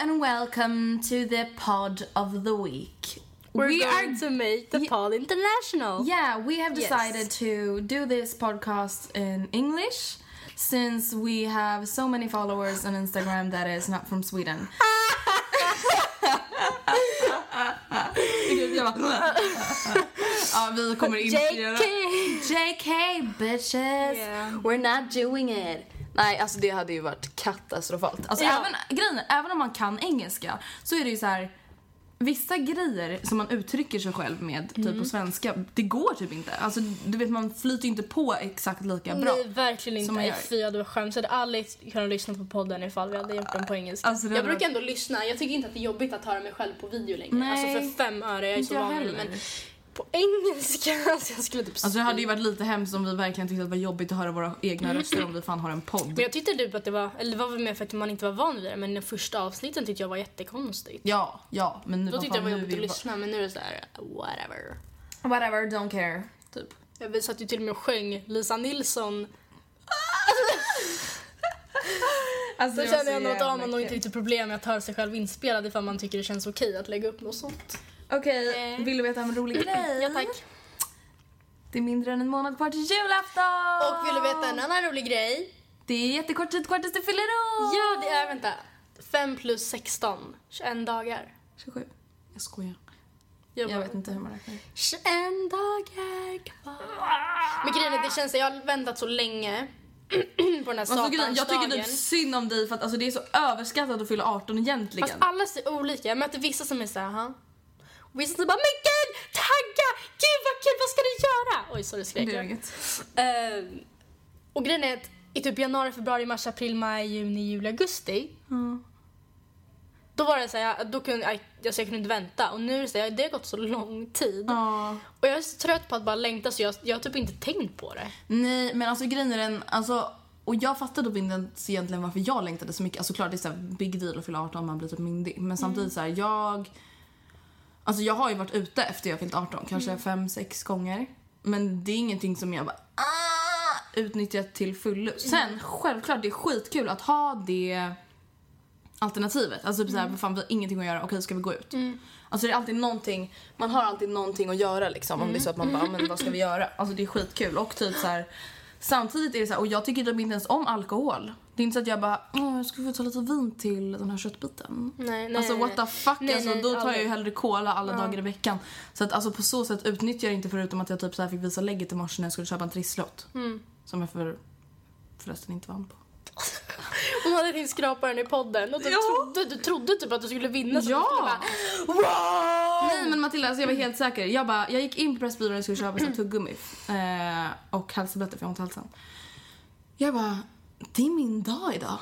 And welcome to the pod of the week. We're we going are to make the pod international. yeah, we have Yes. decided to do this podcast in English since we have so many followers on Instagram that is not from Sweden. ja, vi kommer inte. JK! JK bitches! Yeah. We're not doing it. Nej, alltså det hade ju varit katastrofalt. Alltså Ja. även, grejen, även om man kan engelska så är det ju så här. Vissa grejer som man uttrycker sig själv med typ på svenska, det går typ inte. Alltså du vet man flyter inte på exakt lika bra. Nej, verkligen Som man inte. gör. Fy, hade skäms. Jag hade aldrig kunnat lyssna på podden ifall vi hade gjort den på engelska. Alltså, jag brukar varit- ändå lyssna. Jag tycker inte att det är jobbigt att höra mig själv på video längre. Nej. Alltså för fem öre, jag är Inte så van. Men på engelska, alltså jag skulle typ Alltså det hade ju varit lite hemskt om vi verkligen tyckte att det var jobbigt att höra våra egna röster om vi fan har en podd. Men jag tyckte typ att det var, eller det var väl mer för att man inte var van vid det, men den första avsnitten tyckte jag var jättekonstigt. Ja, ja, men nu Då tyckte jag det var jobbigt att lyssna, men nu är det såhär, whatever. Whatever, don't care. Typ. Vi satt ju till och med och sjöng Lisa Nilsson. Alltså, Så känner jag nog att man nog inte riktigt problem med att höra sig själv inspelad ifall man tycker det känns okej att lägga upp något sånt. Okej, Eh. vill du veta en rolig grej? Ja tack. Det är mindre än en månad kvar till julafton! Och vill du veta en annan rolig grej? Det är jättekort tid kvar tills det fyller år! Ja, det är, vänta. 5 plus 16. 21 dagar. 27. Jag skojar. Jag, Jag vet inte hur man räknar. 21 dagar kvar. Men grejen är, det känns, jag har väntat så länge på den här Alltså, grejen, jag tycker typ synd om dig för att alltså, det är så överskattat att fylla 18 egentligen. Fast alla ser olika. Jag möter vissa som är såhär, som bara, men gud, tagga! Gud vad kul, vad ska du göra? Oj, sorry skrek jag. Ehm, och grejen är att i typ januari, februari, mars, april, maj, juni, juli, augusti. Då var det så här, då kunde jag, alltså jag kunde inte vänta. Och nu är det så här, det har gått så lång tid. Ja. Och jag är så trött på att bara längta så jag, jag har typ inte tänkt på det. Nej, men alltså grejen är den, alltså och jag fattade typ inte ens egentligen varför jag längtade så mycket. Alltså klart det är så big deal att fylla 18 man blir typ myndig. Men samtidigt så här, jag... Alltså jag har ju varit ute efter jag fyllt 18, kanske fem, sex gånger. Men det är ingenting som jag bara ah, utnyttjat till fullo. Sen självklart det är skitkul att ha det alternativet. Alltså typ såhär, vad fan vi har ingenting att göra, okej ska vi gå ut? Alltså det är alltid någonting, man har alltid någonting att göra liksom om det är så att man bara, men vad ska vi göra? Alltså det är skitkul och typ så här. Samtidigt är det så här, och jag tycker typ inte ens om alkohol. Det är inte så att jag bara, åh jag skulle få ta lite vin till den här köttbiten. Nej, nej, alltså what the fuck, Nej, alltså, nej, då tar jag ju aldrig. hellre cola alla dagar i veckan. Så att alltså på så sätt utnyttjar jag inte förutom att jag typ så här fick visa lägget i morse när jag skulle köpa en trisslott. Mm. Som jag för, förresten inte vann på. Hon hade tänkt skrapa den i podden och du, Ja. trodde, du trodde typ att du skulle vinna. Så Ja. du skulle bara, wow! Nej men Matilda, alltså jag var helt säker. Jag, bara, jag gick in på Pressbyrån och skulle köpa så tuggummi eh, och halstabletter för jag har ont i halsen. Jag bara, det är min dag idag.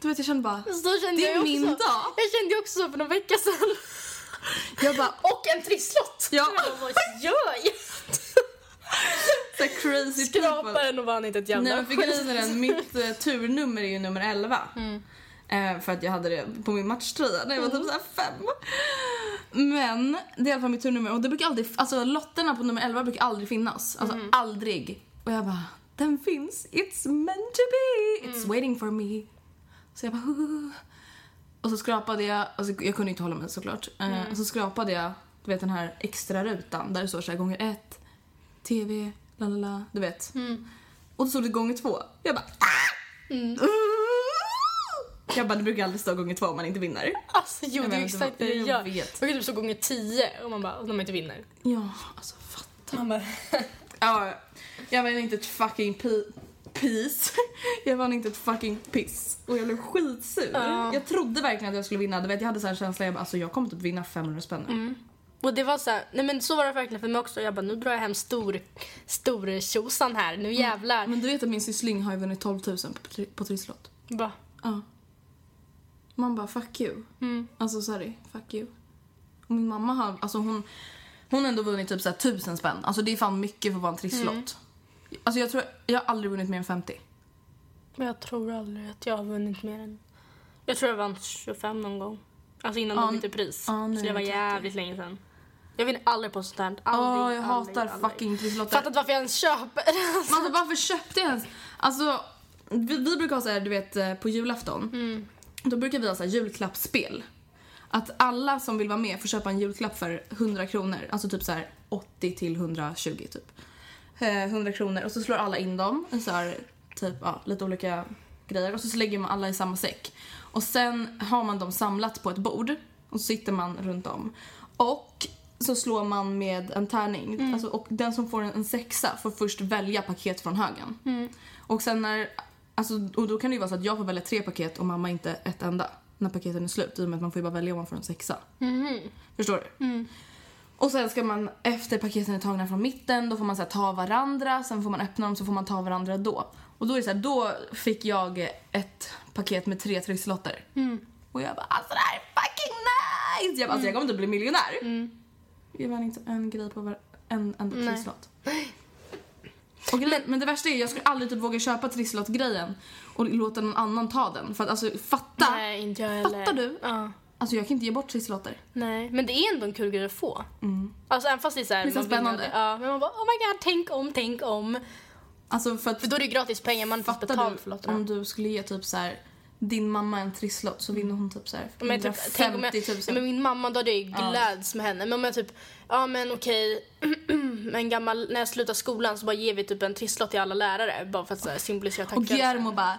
Du vet jag kände bara, kände det är jag min dag. Jag kände ju också så för några veckor sedan. Jag bara, Och en trisslott! Ja. Jag bara, Gör så crazy people. Skrapa den och vann inte ett jävla Nej men för den, mitt eh, turnummer är ju nummer 11. Mm. Eh, för att jag hade det på min matchtröja när jag var typ såhär fem. Men det är i alla fall mitt turnummer och det brukar aldrig, alltså lotterna på nummer 11 brukar aldrig finnas. Alltså Mm. aldrig. Och jag bara, den finns, it's meant to be, it's Mm. waiting for me. Så jag bara, "Huh." Och så skrapade jag, alltså jag kunde inte hålla mig såklart. Eh, Mm. och så skrapade jag, du vet den här extra rutan där det står såhär gånger ett, TV, la la la, du vet. Mm. Och då stod det gånger två. Jag bara ah! Uh! Jag bara, det brukar aldrig stå gånger två om man inte vinner. Alltså jo, Jag det är exakt det jag gör. vet. Man kan typ så gånger tio och man bara, och de inte vinner. Ja, alltså fatta. Man bara, Ja, jag vann inte ett fucking pi- pis. Jag vann inte ett fucking piss. Och jag blev skitsur. Ja. Jag trodde verkligen att jag skulle vinna. Du vet, jag hade så här känsla, jag bara, alltså jag kommer typ vinna 500 spänn nu. Mm. Och det var så här, nej men så var det verkligen för mig också. Jag bara, nu drar jag hem stor, stor tjosan här, nu jävlar. Men du vet att min syssling har ju vunnit 12 000 på, på trisslott. Bara, Ja. Man bara fuck you. mm. Alltså sorry, fuck you. Och min mamma har, alltså hon, hon har ändå vunnit typ såhär tusen spänn. Alltså det är fan mycket för att vara en trisslott. Alltså jag tror, jag har aldrig vunnit mer än 50. Men jag tror aldrig att jag har vunnit mer än... Jag tror jag vann 25 någon gång. Alltså innan de bytte pris. ja, nu så det var det 30. jävligt länge sedan. Jag vinner aldrig på sånt här. Aldrig, jag aldrig, hatar aldrig. fucking trisslotter. Fattar inte varför jag ens köper. Alltså. Varför köpte jag ens? Alltså, vi, vi brukar ha så här, du vet eh, på julafton. Mm. Då brukar vi ha så här julklappsspel. Att alla som vill vara med får köpa en julklapp för 100 kronor. Alltså typ så här 80 till 120 typ. Eh, 100 kronor och så slår alla in dem. i Så här, typ ja, lite olika grejer. Och så lägger man alla i samma säck. Och sen har man dem samlat på ett bord. Och så sitter man runt om. Och så slår man med en tärning. Alltså, och den som får en, sexa får först välja paket från högen. Och sen när, alltså, och då kan det ju vara så att jag får välja tre paket och mamma inte ett enda. När paketen är slut. I och med att man får ju bara välja om man får en sexa. Förstår du? Och sen ska man, efter paketen är tagna från mitten, då får man så här, ta varandra, sen får man öppna dem så får man ta varandra då. Och då är det så här, då fick jag ett paket med tre trisslotter. Och jag bara alltså det här är fucking nice! Jag bara alltså jag kommer inte bli miljonär. Jag vann inte en grej på var, en enda Nej. trisslott. Och grejen, men det värsta är jag skulle aldrig typ våga köpa trisslottgrejen och låta någon annan ta den. För att alltså fatta! Nej, inte jag heller. Fattar du? Ja. Alltså jag kan inte ge bort trisslotter. Nej, men det är ändå en kul grej att få. Alltså även fast det är så här, Det är så man vinner spännande. det. Ja, men man bara oh my god, tänk om, tänk om. Alltså för att För då är det ju gratis pengar, man får betalt för lotterna. om du skulle ge typ så här din mamma en trisslott så vinner hon typ så här Men, typ, tänk om 150 jag, 000. ja, men min mamma då hade jag ju gläds med henne. Men om jag typ, ja men okej, en gammal, när jag slutar skolan så bara ger vi typ en trisslott till alla lärare. Bara för att så här, symbolisera och tackar. Guillermo bara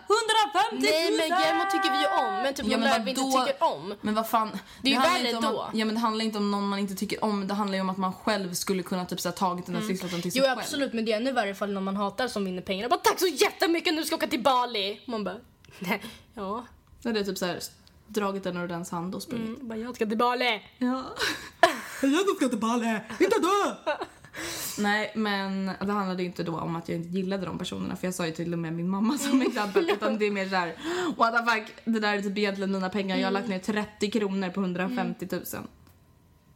150 000! Nej men Guillermo tycker vi ju om. Men typ Ja, men lärare vi inte tycker om. Men vad fan. Det är ju värre då. Att, ja men det handlar inte om någon man inte tycker om. Det handlar ju om att man själv skulle kunna typ så här, tagit den här trisslotten till sig Mm. Jo själv. absolut men det är ännu värre ifall någon man hatar som vinner pengar. Jag bara tack så jättemycket nu ska jag åka till Bali. Man bara, ja. Då hade jag typ så här, dragit den ur dens hand och sprungit. Mm, bara, jag ska till Bali. Ja. jag ska till Bali, inte du! Nej men det handlade ju inte då om att jag inte gillade de personerna för jag sa ju till och med min mamma som exempel utan det är mer såhär what the fuck det där är typ egentligen mina pengar jag har lagt ner 30 kronor på 150 000.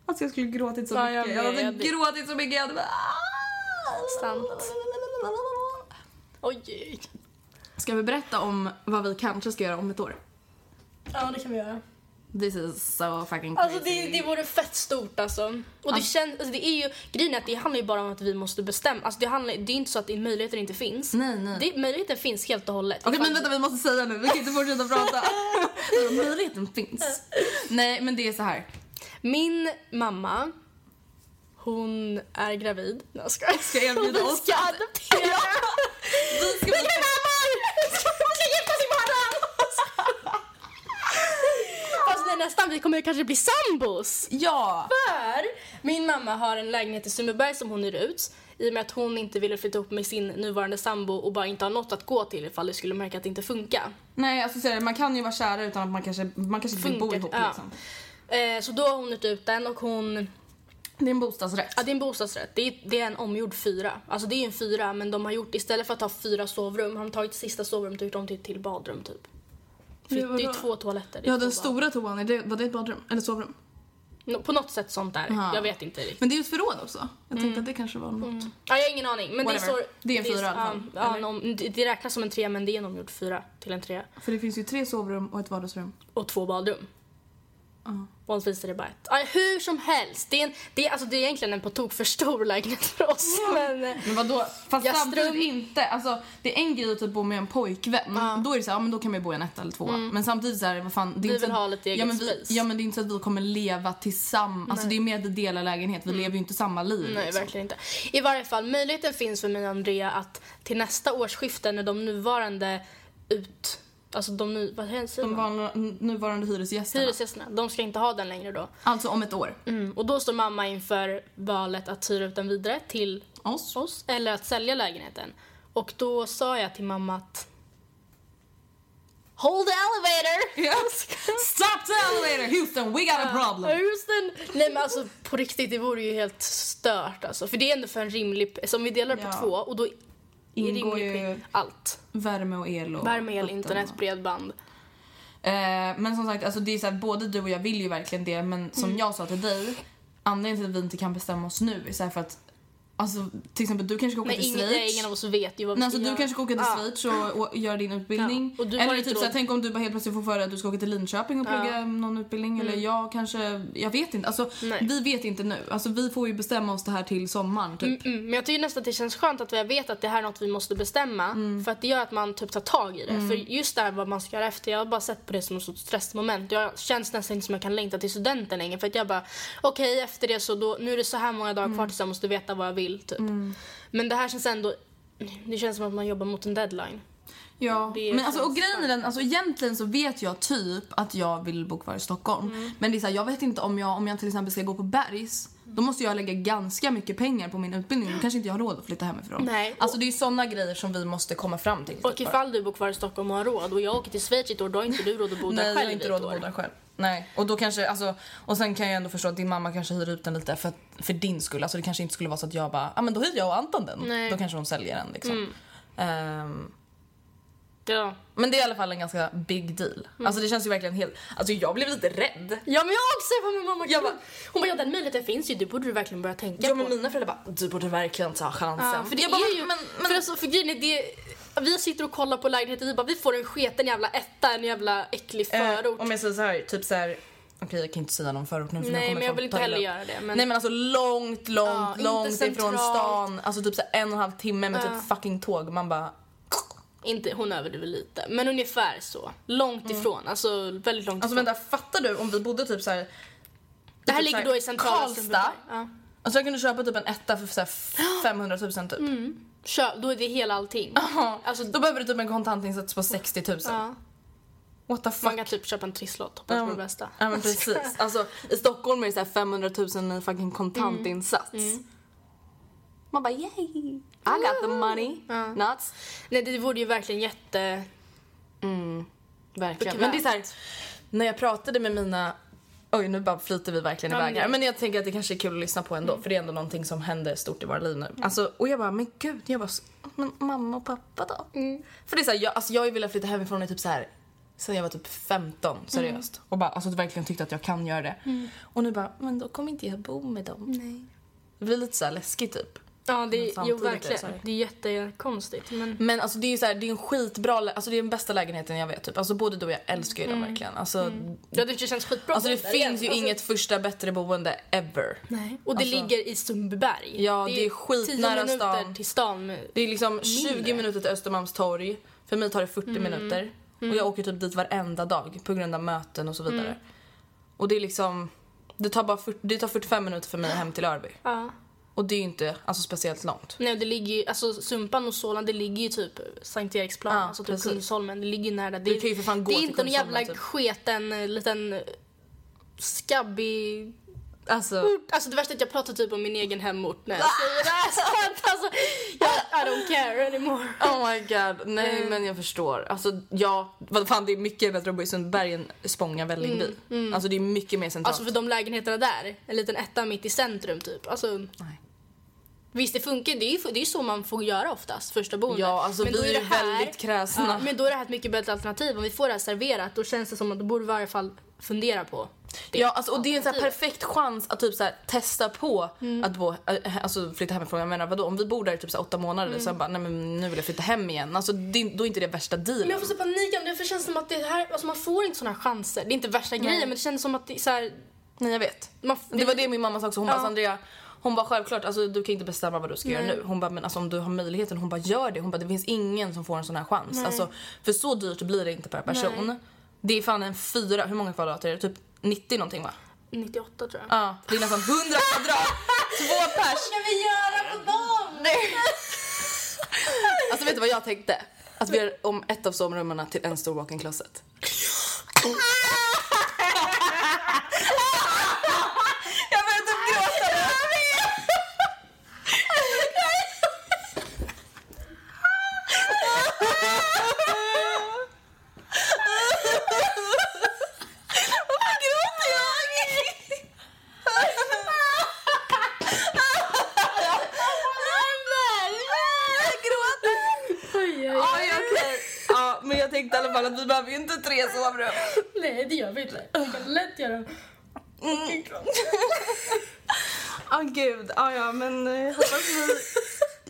Alltså jag skulle gråtit så Ja, jag mycket. Jag, hade gråtit så mycket. Jag hade bara, Sant. Oj. Ska vi berätta om vad vi kanske ska göra om ett år? Ja det kan vi göra. This is so fucking crazy. Alltså det, det vore fett stort alltså. Och det, känns, alltså, det är ju, grejen är att det handlar ju bara om att vi måste bestämma. Alltså det, handlar, det är inte så att det, möjligheter inte finns. Nej, nej. Det, möjligheten finns helt och hållet. Okej Ifall- men vänta vi måste säga nu, vi kan inte fortsätta prata. Möjligheten finns. Nej men det är så här. Min mamma, hon är gravid. Nej, jag skojar. Ska erbjuda oss ska att- adoptera. Vi ska Vi ska mammor! Vi ska gifta oss imorgon! Fast det är nästan, vi kommer kanske bli sambos. Ja! För. Min mamma har en lägenhet i Sundbyberg som hon hyr ut. I och med att hon inte ville flytta ihop med sin nuvarande sambo och bara inte har något att gå till ifall det skulle märka att det inte funkar. Nej, alltså det, man kan ju vara kära utan att man kanske, man kanske inte vill bo ihop ja. liksom. Eh, så då har hon hyrt ut den och hon... Det är en bostadsrätt. Ja, det är en bostadsrätt. Det är, det är en omgjord fyra. Alltså det är en fyra men de har gjort, istället för att ha fyra sovrum har de tagit sista sovrummet och gjort om till, till badrum typ. För det är ju två toaletter. är Ja, den bad. stora toan, är det, var det ett badrum? Eller sovrum? Nå- På något sätt sånt där. Aha. Jag vet inte riktigt. Men det är ju ett förråd också. Jag tänkte att det kanske var något. Ja, jag har ingen aning. Men det står... Det är en fyra i alla fall, Ja, om, det, räknas som en trea men det är omgjord fyra till en trea. För det finns ju tre sovrum och ett vardagsrum. Och två badrum. Vanligtvis är det bara ett. Ja, hur som helst. Det är, en, det, är, alltså, det är egentligen en på tok för stor lägenhet för oss. Men, eh, Men vadå? Fast Jag samtidigt strun- inte. Alltså, det är en grej att typ bo med en pojkvän. Då är det så här, ja, men då kan man ju bo i en etta eller två. Men samtidigt så här, vad fan. Det är Mm. Vi inte så vill att- ha lite ja, egen men vi, space. Ja men det är inte så att vi kommer leva tillsammans. Alltså det är mer att vi delar lägenhet. Vi lever ju inte samma liv. nej, liksom. verkligen inte. I varje fall, möjligheten finns för mig och Andrea att till nästa årsskifte när de nuvarande ut... Alltså de nu... Vad heter De nuvarande hyresgästerna. Hyresgästerna. De ska inte ha den längre då. Alltså om ett år. Mm. Och då står mamma inför valet att hyra ut den vidare till Oss. oss eller att sälja lägenheten. Och då sa jag till mamma att Hold the elevator! Ja. Stop the elevator Houston, we got a problem. Houston! Nej men alltså på riktigt, det vore ju helt stört alltså. För det är ändå för en rimlig... Som vi delar på Ja. två och då Ingår rimlig ju allt. värme och el och Värme, el, internet, och- bredband. Eh, men som sagt, alltså det är så här, både du och jag vill ju verkligen det men som Mm. jag sa till dig, anledningen till att vi inte kan bestämma oss nu är så för att Alltså till exempel du kanske ska åka Men till ingen, Schweiz. ingen av oss vet ju vad vi Nej, ska alltså, du göra. kanske ska åka till. Schweiz och, och göra din utbildning. Ja, du eller typ så här, råd. tänk om du bara helt plötsligt får för dig att du ska åka till Linköping och plugga Ja. Mm. någon utbildning. Eller jag kanske, jag vet inte. Alltså, Nej. vi vet inte nu. Alltså, vi får ju bestämma oss det här till sommaren typ. Mm, men jag tycker nästan att det känns skönt att jag vet att det här är något vi måste bestämma. Mm. För att det gör att man typ tar tag i det. För just det här vad man ska göra efter, jag har bara sett på det som ett sorts stressmoment. Jag känns nästan inte som jag kan längta till studenten längre. För att jag bara, okej efter det så då, nu är det så här många dagar Mm. kvar tills jag måste veta vad jag vill typ. Men det här känns ändå, det känns som att man jobbar mot en deadline. Ja, men alltså, och grejen är den, alltså egentligen så vet jag typ att jag vill bo kvar i Stockholm. Mm. Men det är så här, jag vet inte om jag, om jag till exempel ska gå på Bergs, då måste jag lägga ganska mycket pengar på min utbildning. Då kanske inte jag har råd att flytta hemifrån. Nej, Alltså det är ju såna grejer som vi måste komma fram till. Och typ ifall du bor kvar i Stockholm och har råd och jag åker till Schweiz ett år, då har inte du råd att bo där Nej, själv jag har i inte råd att bo där själv. Nej, och då kanske, alltså, och sen kan jag ändå förstå att din mamma kanske hyr ut den lite för, för din skull. Alltså det kanske inte skulle vara så att jag bara, ja ah, men då hyr jag och Anton den. Nej. Då kanske hon säljer den liksom. Ehm, Ja. men det är i alla fall en ganska big deal. Alltså det känns ju verkligen helt, alltså jag blev lite rädd. Ja men jag också, jag min mamma Jag bara- Hon bara, ja den möjligheten finns ju, det borde du verkligen börja tänka Ja på. men mina föräldrar bara, du borde verkligen ta chansen. Ja, för det jag bara, är ju, men, men, för, alltså, för grejen är det, vi sitter och kollar på lägenheter vi bara, vi får en sketen jävla etta, en jävla äcklig förort. Eh, om jag säger så här, typ så här. Okej jag kan inte säga någon förort nu för Nej kommer men jag vill inte heller upp. göra det. Men, Nej men alltså långt, långt, Ja, långt ifrån stan. Alltså typ så en och en halv timme med Ja. typ fucking tåg. Man bara... inte, hon överdriver lite. Men ungefär så. Långt ifrån, alltså väldigt långt Mm. Alltså ifrån. vänta, fattar du om vi bodde typ så här. det här typ ligger så då i centrala Karlstad. Ja. Alltså jag kunde köpa typ en etta för så här 500 000 typ. Kör, då är det hela allting. Alltså, Då behöver du typ en kontantinsats på 60 000. ja. What the Man fuck? kan typ köpa en trisslott, hoppas på Ja, det bästa. Ja men precis. Alltså i Stockholm är det så här 500 000 i fucking kontantinsats. Mm. Man bara yay! I got the money. Nuts. Nej det vore ju verkligen jätte... Verkligen. Bekvämt. Men det är så här, när jag pratade med mina Oj, nu bara flyter vi verkligen Ja, iväg men här. Men jag tänker att det kanske är kul att lyssna på ändå. För det är ändå någonting som händer stort i våra liv nu. Alltså, och jag bara, men gud. Jag bara, men mamma och pappa då? För det är så här, jag, alltså, jag velat flytta hemifrån i typ så här sen jag var typ 15, seriöst. Och bara alltså verkligen tyckte att jag kan göra det. Och nu bara, men då kommer inte jag bo med dem. Nej. Det blir lite så här läskigt typ. Ja, det, jo är verkligen. Det är jättekonstigt. Men Men alltså det är ju så här, det är en skitbra, alltså det är den bästa lägenheten jag vet typ. Alltså både du och jag älskar ju den verkligen. Alltså, ja, det känns skitbra. alltså det finns ju igen. Alltså, inget första bättre boende ever. Nej. Och det Alltså- ligger i Sundbyberg. Ja, det är skitnära 10 minuter stan. till stan. med- Det är liksom 20 Mindre. minuter till Östermalmstorg. För mig tar det 40 Mm. minuter. Och jag åker typ dit varenda dag på grund av möten och så vidare. Mm. Och det är liksom, det tar bara 40, det tar 45 minuter för mig hem till Örby. Ja. Och det är ju inte alltså, speciellt långt. Nej, det ligger ju, alltså Sumpan och Solna, det ligger ju typ Sankt Eriksplan, Ja, alltså typ. Kungsholmen, det ligger nära. Det, Du kan ju för fan gå det är inte en jävla typ. sketen eh, liten eh, skabbig Alltså, Alltså det värsta är att jag pratar typ om min egen hemort när jag säger det här. Så att, alltså, jag, I don't care anymore. oh my god. Nej men jag förstår. Alltså ja, vad fan det är mycket bättre att bo i Sundbyberg än Spånga Vällingby. Alltså det är mycket mer centralt. Alltså för de lägenheterna där, en liten etta mitt i centrum typ. Alltså, Nej. visst det funkar, det är ju det är så man får göra oftast, första boendet. Ja, alltså, Men då vi är det här- väldigt kräsna. Ja, men då är det här ett mycket bättre alternativ. Om vi får det här serverat då känns det som att då borde i varje fall fundera på det. Ja, alltså, och det är en så alternativet. perfekt chans att typ så här, testa på att bo, äh, alltså, flytta hemifrån. Jag menar vadå, om vi bor där i typ så åtta månader sen bara, nej men nu vill jag flytta hem igen. Alltså, det, då är inte det värsta dealen. Men jag får så panik det, för det känns som att det här, alltså man får inte såna här chanser. Det är inte värsta grejen men det känns som att det är så här, Nej jag vet. man, Det var det min mamma sa också. Hon Ja. bara, Andrea, hon bara självklart, alltså, du kan inte bestämma vad du ska göra nu. Hon bara, men alltså, om du har möjligheten, hon bara gör det. Hon bara, det finns ingen som får en sån här chans. Alltså, för så dyrt blir det inte per person. Det är fan en fyra, hur många kvadrat är det? Typ 90 någonting va? 98 tror jag. Ja, det är nästan 100 kvadrat. Två pers. ska vi göra på dem? Alltså vet du vad jag tänkte? Att vi gör om ett av sovrummen till en stor walk-in closet. jag börjar typ gråta nu gråter jag? Jag gråter. Ja, ja, okej. Ja, men jag tänkte i alla fall att vi behöver ju inte tre sovrum. Nej det gör vi inte. Vi kan lätt göra. Åh gud, ja ja men eh, hoppas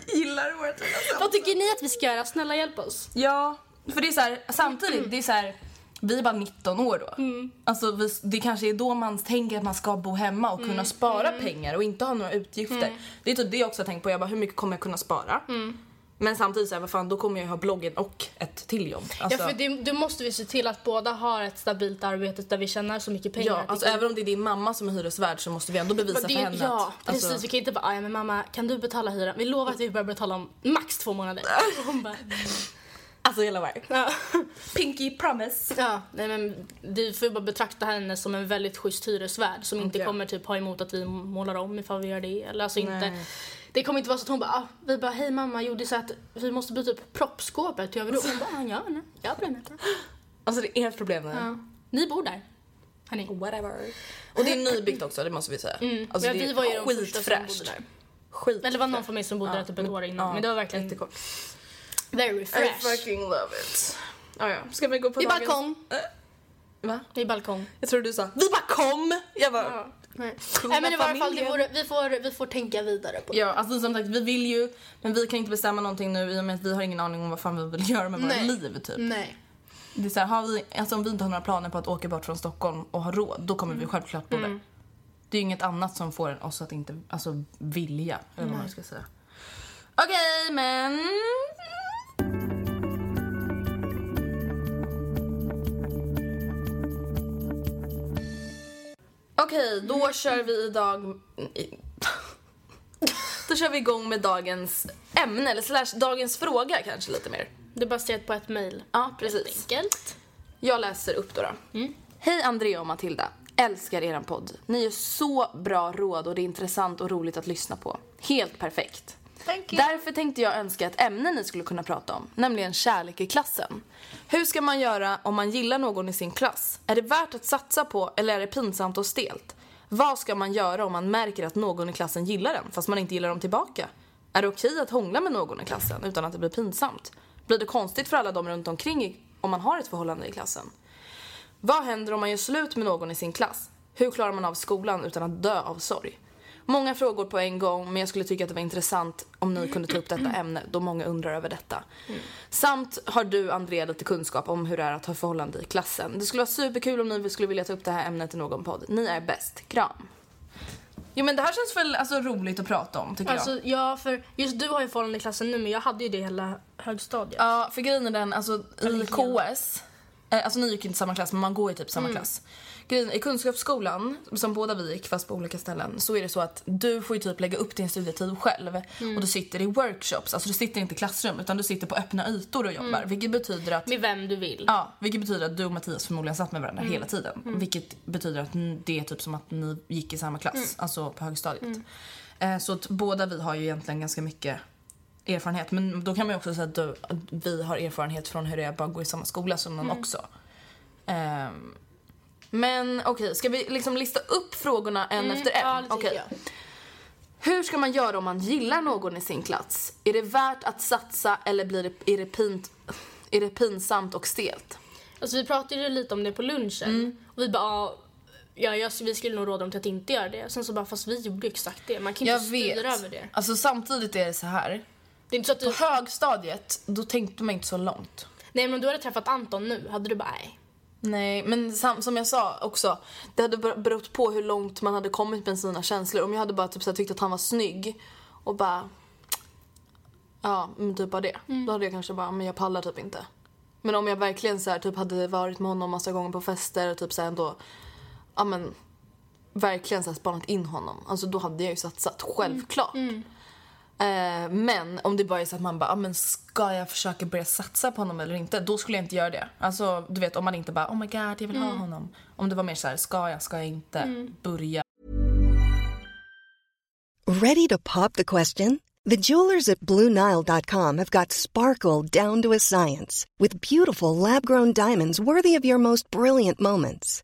ni gillar vårt lilla samtal. Vad tycker ni att vi ska göra? Snälla hjälp oss. Ja, för det är så här, samtidigt, det är så här, vi är bara 19 år då. Alltså vi, det kanske är då man tänker att man ska bo hemma och kunna spara pengar och inte ha några utgifter. Det är typ det jag också har tänkt på, jag bara hur mycket kommer jag kunna spara? Men samtidigt så här, vad fan då kommer jag ju ha bloggen och ett till jobb. Alltså, Ja för det, då måste vi se till att båda har ett stabilt arbete där vi tjänar så mycket pengar. ja, alltså vi kan- även om det är din mamma som är hyresvärd så måste vi ändå bevisa det, för henne Ja, att, precis. alltså, Vi kan inte bara, "Ah, ja men mamma kan du betala hyran? Vi lovar att vi börjar betala om max två månader. Hon bara, alltså hela varje. ja. Pinky promise. ja, nej men du får ju bara betrakta henne som en väldigt schysst hyresvärd som inte Ja. kommer typ ha emot att vi målar om ifall vi gör det. Eller alltså inte. Det kommer inte vara så att hon bara, ah, vi bara, hej mamma, jo det är så att vi måste byta upp proppskåpet, hur gör vi då? Hon bara, ja, nej, jag bryr mig inte. Alltså det är ert problem nu. Ja. Ni bor där. Hörni. Whatever. Och det är nybyggt också, det måste vi säga. Alltså, ja, det vi är var ju de första som bodde där. Skit. Eller det var någon familj som bodde där typ ett år innan. men det var verkligen jättekort. very I fresh. fucking love it. Ah, ja. Ska vi gå på I dagens... balkong. Va? I balkong. Jag trodde du sa vi bara kom! Jag bara... Ja. Nej. Nej men i varje fall, vore, vi, får, vi får tänka vidare på det. Ja, alltså som sagt vi vill ju, men vi kan inte bestämma någonting nu i och med att vi har ingen aning om vad fan vi vill göra med våra Nej. liv typ. Nej. Det är så här, har vi, alltså om vi inte har några planer på att åka bort från Stockholm och ha råd, då kommer vi självklart bo där. Det är inget annat som får oss att inte, alltså vilja, eller vad man ska säga. Okej, men... Okej, då kör vi idag... Då kör vi igång med dagens ämne, eller slash dagens fråga kanske lite mer. Det är baserat på ett mejl. Ja, precis. Enkelt. Jag läser upp då. då. Hej Andrea och Matilda. Älskar eran podd. Ni är så bra råd och det är intressant och roligt att lyssna på. Helt perfekt. Thank you. Därför tänkte jag önska ett ämne ni skulle kunna prata om, nämligen kärlek i klassen. Hur ska man göra om man gillar någon i sin klass? Är det värt att satsa på eller är det pinsamt och stelt? Vad ska man göra om man märker att någon i klassen gillar en fast man inte gillar dem tillbaka? Är det okej att hångla med någon i klassen utan att det blir pinsamt? Blir det konstigt för alla de runt omkring om man har ett förhållande i klassen? Vad händer om man gör slut med någon i sin klass? Hur klarar man av skolan utan att dö av sorg? Många frågor på en gång, men jag skulle tycka att det var intressant om ni kunde ta upp detta ämne då många undrar över detta. Samt har du, Andrea, lite kunskap om hur det är att ha förhållande i klassen. Det skulle vara superkul om ni skulle vilja ta upp det här ämnet i någon podd. Ni är bäst. Kram. Jo men det här känns väl alltså, roligt att prata om tycker jag. Alltså ja, för just du har ju förhållande i klassen nu men jag hade ju det hela högstadiet. Ja, för grejen är den, alltså i KS Eh, Alltså ni gick inte i samma klass men man går i typ samma klass. Grejen, I kunskapsskolan, som båda vi gick fast på olika ställen, så är det så att du får ju typ lägga upp din studietid själv. Och du sitter i workshops, alltså du sitter inte i klassrum utan du sitter på öppna ytor och jobbar. Vilket betyder att Med vem du vill. Ja, vilket betyder att du och Mattias förmodligen satt med varandra hela tiden. Vilket betyder att det är typ som att ni gick i samma klass, alltså på högstadiet. Eh, så att båda vi har ju egentligen ganska mycket erfarenhet. Men då kan man ju också säga att, du, att vi har erfarenhet från hur det är att bara gå i samma skola som någon också. Ehm, men okej, ska vi liksom lista upp frågorna en efter en? Ja, det Okej. jag. Hur ska man göra om man gillar någon i sin klass? Är det värt att satsa eller blir det, är, det pint, är det pinsamt och stelt? Alltså vi pratade ju lite om det på lunchen. Mm. Och vi bara, ja, ja, jag, vi skulle nog råda dem till att inte göra det. Sen så bara, fast vi gjorde exakt det. Man kan inte Jag styra vet. över det. Alltså samtidigt är det så här. Det är inte så att du... På högstadiet, då tänkte man inte så långt. Nej men du hade träffat Anton nu, hade du bara, nej. Nej, men som jag sa också, det hade ber- berott på hur långt man hade kommit med sina känslor. Om jag hade bara typ, så tyckt att han var snygg och bara... Ja, men typ bara det. Då hade jag kanske bara, men jag pallar typ inte. Men om jag verkligen så här, typ hade varit med honom massa gånger på fester och typ så här, ändå, ja men verkligen så här, spanat in honom. Alltså då hade jag ju satsat, självklart. Eh, men om det bara är så att man bara, ah, men ska jag försöka börja satsa på honom eller inte? Då skulle jag inte göra det. Alltså du vet om man inte bara, oh my god jag vill ha honom. Om det var mer så här, ska jag, ska jag inte? Börja. Ready to pop the question? The jewelers at BlueNile.com have got sparkle down to a science with beautiful lab grown diamonds worthy of your most brilliant moments.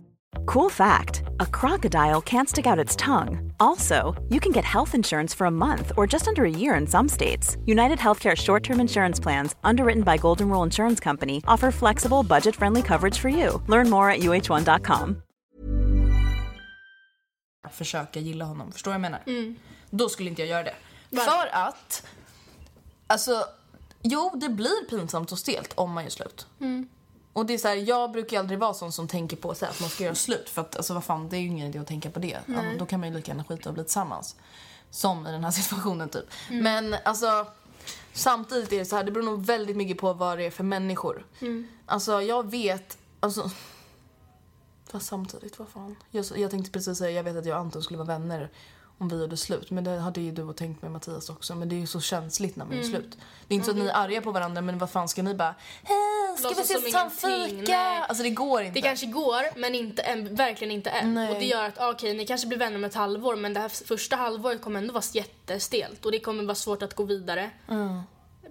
Cool fact a crocodile can't stick out its tongue. Also, you can get health insurance for a month or just under a year in some states. United Healthcare short term insurance plans, underwritten by Golden Rule Insurance Company, offer flexible, budget friendly coverage for you. Learn more at uh1.com. försöka gilla honom. Förstår du vad jag menar? Mm. Då skulle inte jag göra det. Varför? För att, alltså, jo det blir pinsamt och stelt om man gör slut. Mm. Och det är så här, jag brukar aldrig vara sån som tänker på så här, att man ska göra slut. För att alltså vad fan, det är ju ingen idé att tänka på det. Ja, då kan man ju lika gärna skita och bli tillsammans. Som i den här situationen typ. Men alltså, samtidigt är det så här, det beror nog väldigt mycket på vad det är för människor. Alltså jag vet, alltså Fast samtidigt, vad fan. Jag, jag tänkte precis säga, jag vet att jag och Anton skulle vara vänner om vi gjorde slut. Men det hade ju du och tänkt med Mattias också. Men det är ju så känsligt när man gör slut. Det är inte så att ni är arga på varandra men vad fan ska ni bara Hej, ska vi ses ta en fika? Alltså det går inte. Det kanske går, men inte än, verkligen inte än. Nej. Och det gör att, ah, okej, ni kanske blir vänner om ett halvår, men det här första halvåret kommer ändå vara jättestelt. Och det kommer vara svårt att gå vidare.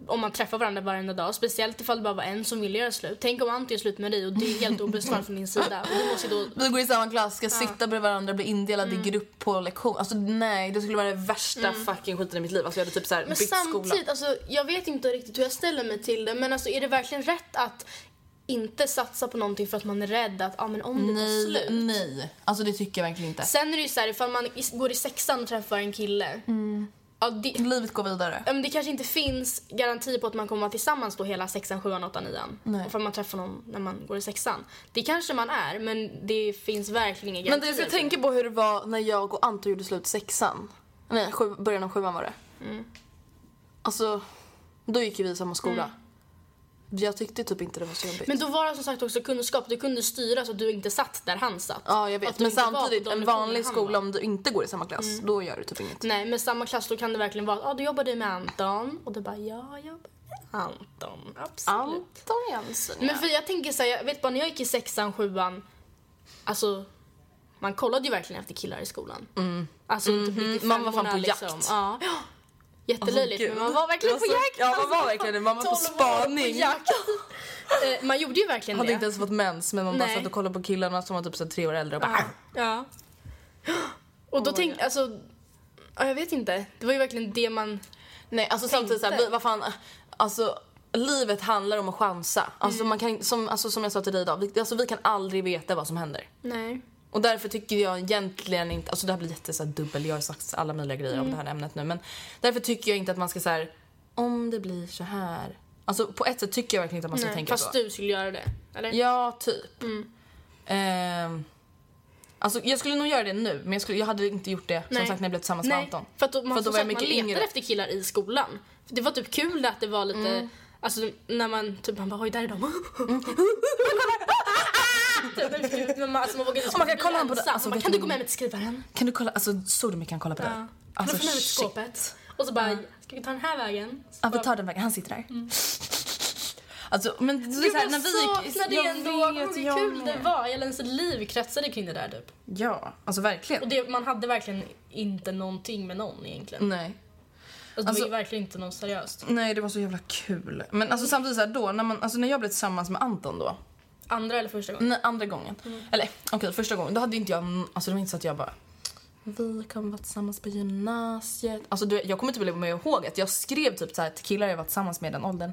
Om man träffar varandra varenda dag. Speciellt ifall det bara var en som ville göra slut. Tänk om Antti gör slut med dig och det är helt obesvarat från din sida. Och du måste då... Vi går i samma klass, ska sitta bredvid varandra, bli indelade Mm. i grupp på lektion. Alltså nej, det skulle vara det värsta fucking skiten i mitt liv. Alltså jag hade typ såhär Men bytt skola. samtidigt, alltså, jag vet inte riktigt hur jag ställer mig till det. Men alltså, är det verkligen rätt att inte satsa på någonting för att man är rädd att ah, men om det tar Nej, slut. nej. Alltså det tycker jag verkligen inte. Sen är det ju såhär, ifall man går i sexan och träffar en kille. Ja, det, Livet går vidare. ja, men det kanske inte finns garanti på att man kommer vara tillsammans då hela sexan, sjuan, åttan, nian. Nej. Ifall man träffar någon när man går i sexan. Det kanske man är, men det finns verkligen inga Men du ska tänka på hur det var när jag och Anton gjorde slut sexan. Nej, sju, början av sjuan var det. Alltså, då gick ju vi i samma skola. Jag tyckte typ inte det var så jobbigt. Men då var det som sagt också kunskap. Du kunde styra så att du inte satt där han satt. ja, jag vet. Men samtidigt, en vanlig skola om du inte går i samma klass, då gör du typ inget. Nej, men samma klass då kan det verkligen vara att ah, du jobbade med Anton. Och du bara, ja, jag jobbar med Anton. Absolut. Anton Jensen, ja. Men för jag tänker så här, jag vet bara när jag gick i sexan, sjuan, alltså man kollade ju verkligen efter killar i skolan. Alltså inte riktigt Mhm. Man var fan på jakt. Ja. Jättelöjligt, Alltså, men man var verkligen på Det så- jakt. Ja, man var verkligen det. Man var på 12 år spaning. jakt. Eh, man gjorde ju verkligen Hade det. inte ens fått mens, men man bara satt och kollade på killarna som var typ så tre år äldre och bara... Ja. Och då tänkte, alltså, ja, jag vet inte. Det var ju verkligen det man... Nej, alltså samtidigt såhär, Tänkte. vad fan, alltså livet handlar om att chansa. Alltså, man kan, som, alltså, som jag sa till dig idag, vi, alltså, vi kan aldrig veta vad som händer. Nej. Och därför tycker jag egentligen inte, alltså det här blir jätte så dubbel, jag har sagt alla möjliga grejer om det här ämnet nu men därför tycker jag inte att man ska så här, om det blir så här. Alltså på ett sätt tycker jag verkligen inte att man ska Nej. tänka Fast så. du skulle göra det, eller? Ja, typ. Ehm, alltså jag skulle nog göra det nu men jag, skulle, jag hade inte gjort det som Nej. sagt när jag blev tillsammans med Nej, Anton. för att då, man, För som då var jag mycket man letar yngre. efter killar i skolan. Det var typ kul att det var lite, Mm. alltså när man typ man bara oj där är de. Men man, alltså, man vågade Och man kan kolla på det- alltså, vet kan du- du gå med mig till skrivaren? Kan du kolla, alltså såg du mycket han kollade på Ja. det? Kan Alltså du få med mig till shit. skåpet? Och så bara, ska vi ta den här vägen? Så Ja, vi bara- tar den vägen. Han sitter där. Alltså, men det är Gud, så här, jag när vi gick... saknar det jag ändå. vet, Hur jag kul med. det var. Hela ens liv kretsade kring det där typ. Ja, alltså verkligen. Och det, man hade verkligen inte någonting med någon egentligen. Nej. Alltså, det Alltså- var ju verkligen inte något seriöst. Nej, det var så jävla kul. Men alltså samtidigt så här, då, när, man, alltså, när jag blev tillsammans med Anton då, Andra eller första gången? nej, andra gången, eller okej första gången, då hade inte jag, alltså det var inte så att jag bara vi kommer vara tillsammans på gymnasiet. Alltså du, jag kommer inte väl med ihåg att jag skrev typ så här till killar jag var tillsammans med i den åldern.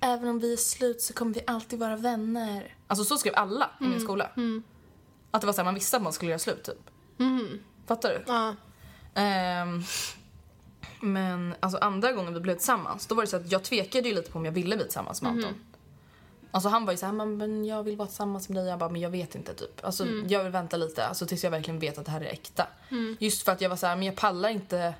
Även om vi är slut så kommer vi alltid vara vänner. Alltså så skrev alla i min skola. Att det var så här, man visste att man skulle göra slut typ. Fattar du? Ja. Ehm, men alltså andra gången vi blev tillsammans, då var det så att jag tvekade ju lite på om jag ville bli tillsammans med Anton. Alltså han var ju såhär, men, men jag vill vara tillsammans med dig. Jag bara, men jag vet inte typ. Alltså jag vill vänta lite, alltså tills jag verkligen vet att det här är äkta. Just för att jag var såhär, men jag pallar inte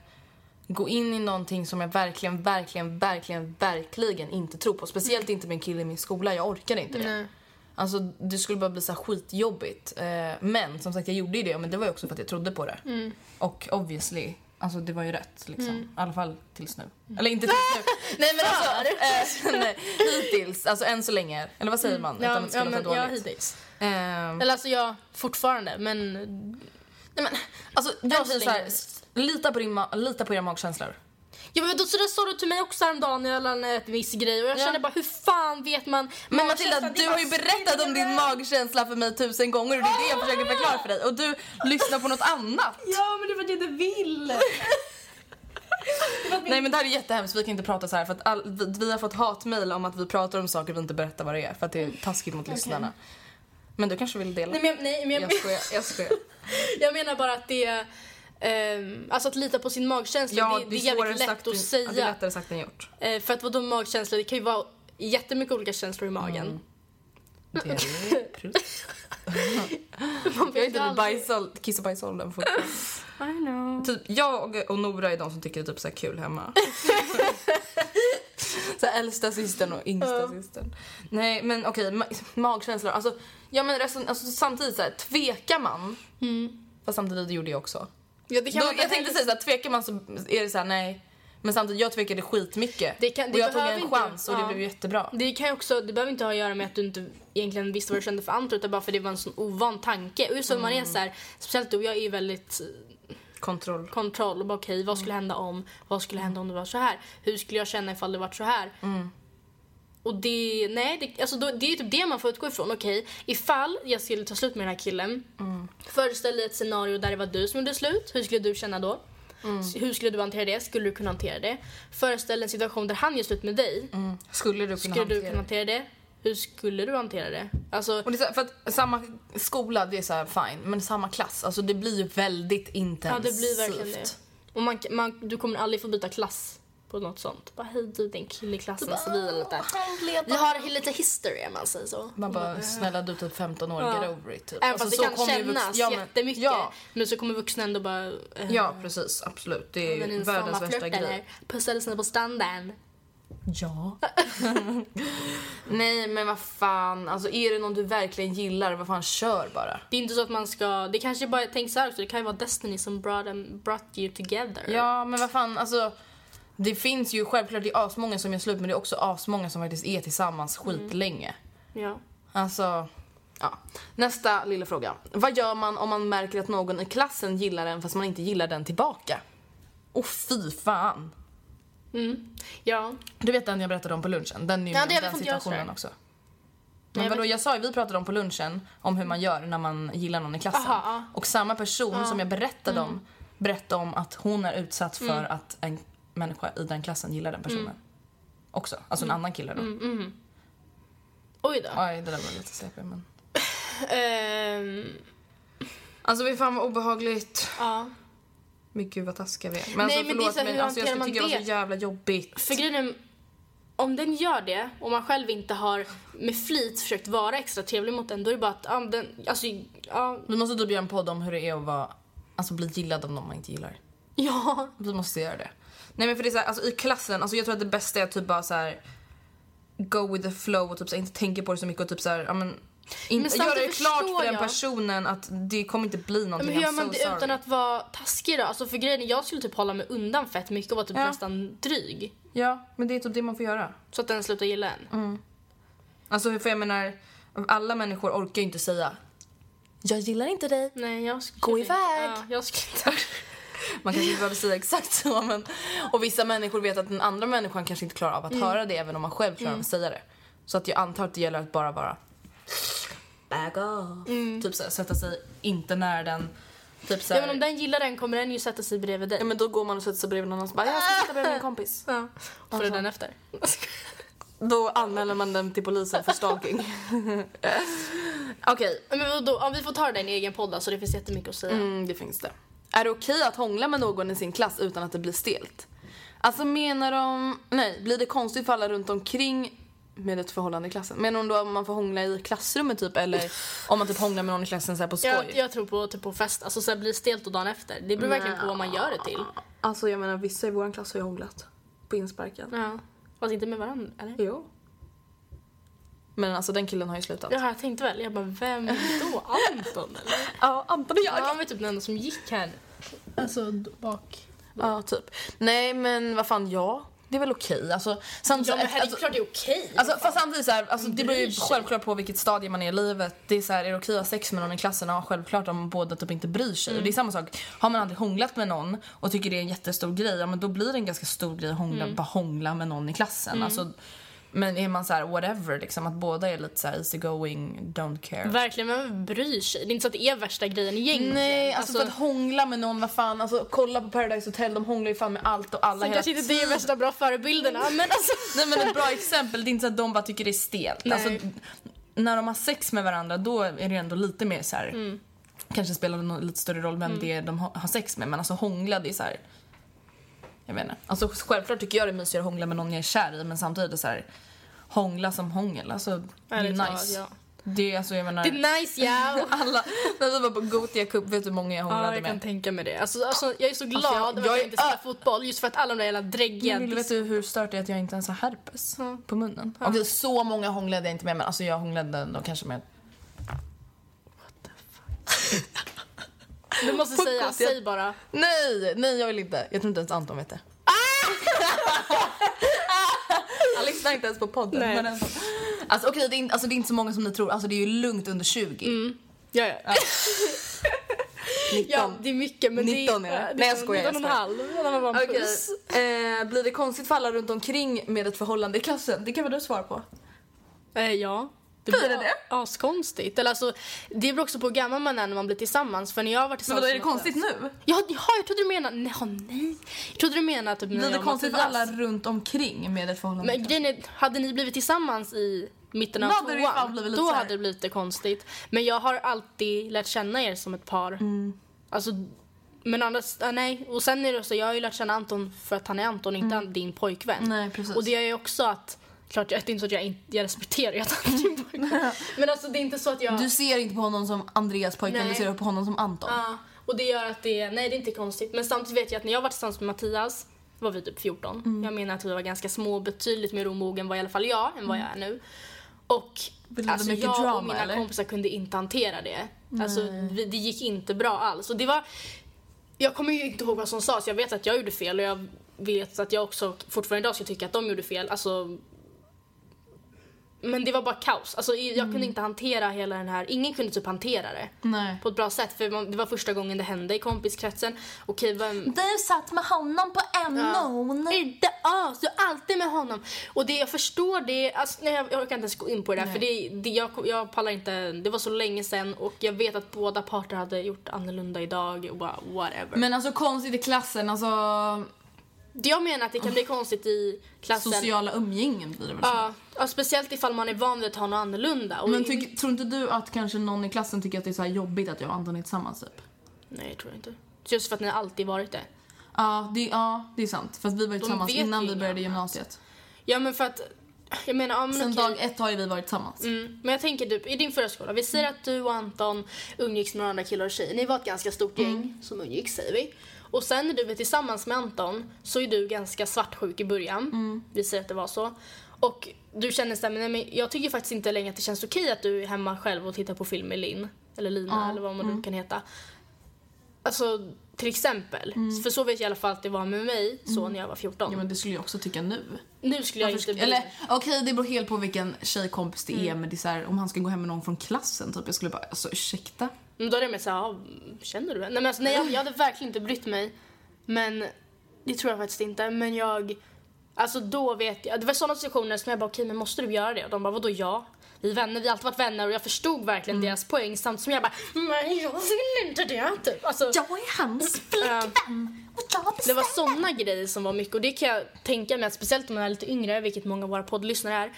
gå in i någonting som jag verkligen, verkligen, verkligen, verkligen inte tror på. Speciellt inte med en kille i min skola, jag orkade inte det. Nej. Alltså det skulle bara bli så här skitjobbigt. Eh, men som sagt jag gjorde ju det men det var ju också för att jag trodde på det. Mm. Och obviously, alltså det var ju rätt liksom. I alla fall tills nu. Eller inte tills nu. nej men alltså, eh, nej, hittills, alltså än så länge. Eller vad säger man? Ja, Utan att det ja, men, ja, hittills. Ehm, Eller alltså jag fortfarande, men nej men alltså jag säger så här, länge. s- lita på, din lita på era magkänslor. Ja men då, så det sa du till mig också häromdagen när jag lade ett viss grej och jag Ja. känner bara hur fan vet man Men? Matilda, är du har ju berättat om din magkänsla för mig tusen gånger och det är det jag försöker förklara för dig. Och du lyssnar på något annat. Ja men det var det du vill! Nej men det här är jättehemskt, vi kan inte prata så här för att all, vi, vi har fått hatmejl om att vi pratar om saker vi inte berättar vad det är för att det är taskigt mot lyssnarna. Men du kanske vill dela? Nej men, nej, men jag, Jag skojar, jag skojar. jag menar bara att det är ehm, alltså att lita på sin magkänsla, Ja, det, det är jävligt lätt att än- säga. Ja, det är lättare sagt än gjort. Eh, för att vadå magkänsla, det kan ju vara jättemycket olika känslor i magen. Mm. Det är. Man Jag är inte aldrig. kiss och bajsåldern fortfarande. I know. Typ, jag och Nora är de som tycker det är typ så kul hemma. så här, äldsta systern och yngsta systern. Nej men okej, ma- magkänslor. Alltså, ja, men resten, alltså, samtidigt så här, tvekar man. Fast samtidigt det gjorde jag också. Ja, det kan Då, vara jag tänkte säga såhär, tvekar man så är det såhär nej. Men samtidigt, jag tvekade skitmycket. Det kan- det och jag tog en chans och det ja. blev jättebra. Det kan också, det behöver inte ha att göra med att du inte egentligen visste vad du kände för Anton utan bara för det var en sån ovan tanke. Och just att man är så här, speciellt du och jag är ju väldigt eh, Kontroll. kontroll okej vad skulle hända om, vad skulle hända om det var så här? Hur skulle jag känna ifall det var så här? Och det, nej, det, alltså då, det är typ det man får utgå ifrån. Okej, ifall jag skulle ta slut med den här killen. Föreställ dig ett scenario där det var du som gjorde slut. Hur skulle du känna då? Hur skulle du hantera det? Skulle du kunna hantera det? Föreställ dig en situation där han gör slut med dig. Skulle du kunna Skulle du hantera kunna det? hantera det? Hur skulle du hantera det? Alltså, Och det så för att samma skola, det är så här fine. Men samma klass, alltså det blir ju väldigt ja intensivt. det blir verkligen det. Och man, man, du kommer aldrig få byta klass på något sånt. Bara hej du, en kille i klassen så vi är lite... Vi har lite history om man säger så. Man bara, snälla du är typ 15 år, Ja. get over it. Typ. Även Alltså, fast så det kan kännas vux- ja, men- jättemycket. Ja, Men så kommer vuxna ändå bara... eh, ja, precis. Absolut. Det är en världens värsta grej. Pussades ni på stranden? Ja. Nej men vad fan, alltså är det någon du verkligen gillar, vad fan kör bara. Det är inte så att man ska... Det kanske bara... Tänk så här också, det kan ju vara Destiny som brought, them, brought you together. Ja men vad fan, alltså. Det finns ju självklart, det är asmånga som gör slut men det är också asmånga som faktiskt är tillsammans skitlänge. Ja. Alltså, ja. Nästa lilla fråga. Vad gör man om man märker att någon i klassen gillar en fast man inte gillar den tillbaka? Åh fy fan. Ja. Du vet den jag berättade om på lunchen? Den är ju Ja, med det den situationen också. Men vadå, jag sa ju, vi pratade om på lunchen om hur man gör när man gillar någon i klassen. Aha, ja. Och samma person som jag berättade Mm. om berättade om att hon är utsatt för att en människa i den klassen gillar den personen. Mm. Också. Alltså en annan kille då. Oj då. Oj, det där var lite CP men... Ehm, Alltså vi fan vad obehagligt. ja. Men gud vad taskiga vi är. Men Nej, alltså, men det är förlåt så här, men hur alltså, jag skulle tycka det var så det? jävla jobbigt. För grejen är, om den gör det och man själv inte har med flit försökt vara extra trevlig mot den, då är det bara att, ja, den, alltså, ja, Vi måste typ göra en podd om hur det är att vara, alltså bli gillad av någon man inte gillar. ja. Vi måste göra det. Nej men för det är så här, alltså i klassen, alltså jag tror att det bästa är att typ bara så här go with the flow och typ så här, inte tänka på det så mycket och typ så här, ja men in, göra det klart för den jag. personen att det kommer inte bli någonting. Men hur gör man so det sorry. utan att vara taskig då? Alltså för grejen jag skulle typ hålla mig undan fett mycket och vara typ Ja. nästan dryg. Ja, men det är typ det man får göra. Så att den slutar gilla en. Alltså för jag menar, alla människor orkar ju inte säga jag gillar inte dig. Nej, jag skulle Gå iväg. Ja, jag skulle inte. Man kanske inte behöver säga exakt så men och vissa människor vet att den andra människan kanske inte klarar av att Mm. höra det även om man själv klarar av att säga det. Så att jag antar att det gäller att bara vara back off. Mm. Typ såhär, sätta sig inte nära den. Typ Ja, såhär, men om den gillar den kommer den ju sätta sig bredvid dig. ja, men då går man och sätter sig bredvid någon och så bara jag ska sitta bredvid min kompis. Ja. Får du den efter? Då anmäler man den till polisen för stalking. Okej, Men vadå, om vi får ta där i en egen podd så det finns jättemycket att säga. Mm, det finns det. Är det okej att hångla med någon i sin klass utan att det blir stelt? Alltså menar de... Nej, blir det konstigt för alla runt omkring med ett förhållande i klassen? Menar hon då om man får hångla i klassrummet typ eller om man typ hånglar med någon i klassen så här på skoj? Jag, jag tror på, typ på fest, alltså så här blir stelt och dagen efter. Det beror verkligen på vad man gör det till. Alltså jag menar vissa i vår klass har ju hånglat. På insparken. Ja. Fast inte med varandra, eller? Jo. Men alltså den killen har ju slutat. Ja, jag tänkte väl. Jag bara, vem då? Anton eller? Ja, Anton och Ja, han var typ den enda som gick här. Alltså bak. Ja, typ. Nej men vad fan, ja. Det är väl okej. Alltså, samtidigt, Ja men herregud, alltså, klart det är okej. Alltså, fast samtidigt så här, alltså, det beror ju självklart på vilket stadie man är i livet. Det är så här, är det okej att ha sex med någon i klassen? Ja, självklart om båda typ inte bryr sig. Och det är samma sak, har man aldrig hånglat med någon och tycker det är en jättestor grej, ja men då blir det en ganska stor grej att hångla, bara hångla med någon i klassen. Alltså, men är man så här whatever, liksom, att båda är lite så här easy going, don't care. Verkligen, vem bryr sig? Det är inte så att det är värsta grejen egentligen. Nej, alltså, för att hångla med någon, vad fan, alltså kolla på Paradise Hotel, de hånglar ju fan med allt och alla Sen hela kanske inte det är värsta bra förebilderna, men alltså. Nej men ett bra exempel, det är inte så att de bara tycker det är stelt. Nej. Alltså, när de har sex med varandra då är det ändå lite mer så här. Mm. Kanske spelar det lite större roll vem det är de ha- har sex med men alltså hångla det är så här. Jag vet inte. Alltså självklart tycker jag det är mysigare att hångla med någon jag är kär i men samtidigt är det så här. Hångla som hångel, alltså det är talat, nice. ja. Det är alltså jag menar. Det är nice ja. alla, när vi var på Gothia Cup, vet du hur många jag hånglade Ja, jag kan med? tänka mig det. Alltså, alltså, jag är så glad jag- över att jag jag inte spelar fotboll just för att alla de där jävla dräggiga... Vet du hur stört det är att jag inte ens har herpes på munnen? Okej, så många hånglade jag inte med men alltså jag hånglade ändå kanske med Du måste På säga, Gothia- säg bara. Nej, nej jag vill inte. Jag tror inte ens Anton vet det. Han lyssnar inte ens på podden. Nej. Men alltså, alltså okej, det, är inte- alltså, det är inte så många som ni tror. Alltså det är ju lugnt under 20. Ja, ja. 19. ja, det är mycket men 19 det är det. är... Nej, jag skojar, jag 19 och en halv. Ja, det puss. eh, blir det konstigt för alla runt omkring med ett förhållande i klassen? Det kan väl du svara på? Eh, ja. Det Blir det? Askonstigt. Eller alltså, det beror också på hur gammal man är när man blir tillsammans. För när jag har varit Men tillsammans vadå, är det konstigt nu? Ja, ja, jag trodde du menade... Nej, ja, nej. Jag trodde du menade typ Blir det konstigt för alla runt omkring med ett förhållande Men grejen är, hade ni blivit tillsammans i mitten av Då hade det tvåan, då hade det blivit lite konstigt. Men jag har alltid lärt känna er som ett par. Mm. Alltså, men annars, nej. Och sen är det så, jag har ju lärt känna Anton för att han är Anton, inte din pojkvän. Mm. Nej, precis. Och det gör ju också att, klart det är inte så att jag, inte, jag respekterar att han är din pojkvän. men alltså det är inte så att jag... Du ser inte på honom som Andreas pojkvän, du Nej. ser på honom som Anton. Ja, och det gör att det, nej det är inte konstigt. Men samtidigt vet jag att när jag var tillsammans med Mattias var vi typ 14. Mm. Jag menar att vi var ganska små, betydligt mer omogen var i alla fall jag än vad jag är nu. Och alltså, jag drama, och mina eller? kompisar kunde inte hantera det. Alltså vi, det gick inte bra alls. Och det var, jag kommer ju inte ihåg vad som sades, jag vet att jag gjorde fel och jag vet att jag också fortfarande idag ska tycka att de gjorde fel. Alltså men det var bara kaos. Alltså, jag kunde inte hantera hela den här, ingen kunde typ hantera det Nej. på ett bra sätt. För man, det var första gången det hände i kompiskretsen. Okej, vem... Du satt med honom på mån. Inte alls, du är alltid med honom. Och det jag förstår det, alltså, nej, jag, jag orkar inte ens gå in på det där för det, det, jag, jag pallar inte, det var så länge sedan och jag vet att båda parter hade gjort annorlunda idag och bara whatever. Men alltså konstigt i klassen, alltså jag menar att det kan bli konstigt i klassen. sociala umgängen blir det väl. Ja, ja, speciellt ifall man är van vid att ha något annorlunda. Och Men tyck, tror inte du att kanske någon i klassen tycker att det är så jobbigt att jag och Anton är tillsammans typ? Nej, jag tror inte. Just för att ni alltid varit det. Ja, det, ja, det är sant. För att vi var ju tillsammans innan vi började gymnasiet. Ja, men för att, jag menar, ja, men Sen okej. dag ett har ju vi varit tillsammans. Mm. Men jag tänker typ, i din förra skola, vi säger att du och Anton umgicks med några andra killar och tjejer. Ni var ett ganska stort gäng Mm. som umgicks, säger vi. Och sen när du är tillsammans med Anton så är du ganska svartsjuk i början. Mm. Vi säger att det var så. Och du känner såhär, men, nej, men jag tycker faktiskt inte längre att det känns okej att du är hemma själv och tittar på film med Linn. Eller Lina eller vad man Mm. nu kan heta. Alltså, till exempel. För så vet jag i alla fall att det var med mig så när jag var 14. Mm. Ja men det skulle jag också tycka nu. nu skulle jag Varför inte sk- bli... Eller okej det beror helt på vilken tjejkompis det är men det är så här, om han ska gå hem med någon från klassen typ jag skulle bara alltså ursäkta. Men då är det mer såhär, ah, känner du det? Nej men alltså, nej jag, jag hade verkligen inte brytt mig. Men det tror jag faktiskt inte. Men jag, alltså då vet jag, det var sådana situationer som jag bara okej okay, men måste du göra det? Och de bara vadå ja? Vi är vänner, vi har alltid varit vänner och jag förstod verkligen deras poäng samtidigt som jag bara nej jag vill inte det typ. Alltså, Jag är hans flickvän och jag det var såna grejer som var mycket och det kan jag tänka mig att speciellt om man är lite yngre, vilket många av våra poddlyssnare är,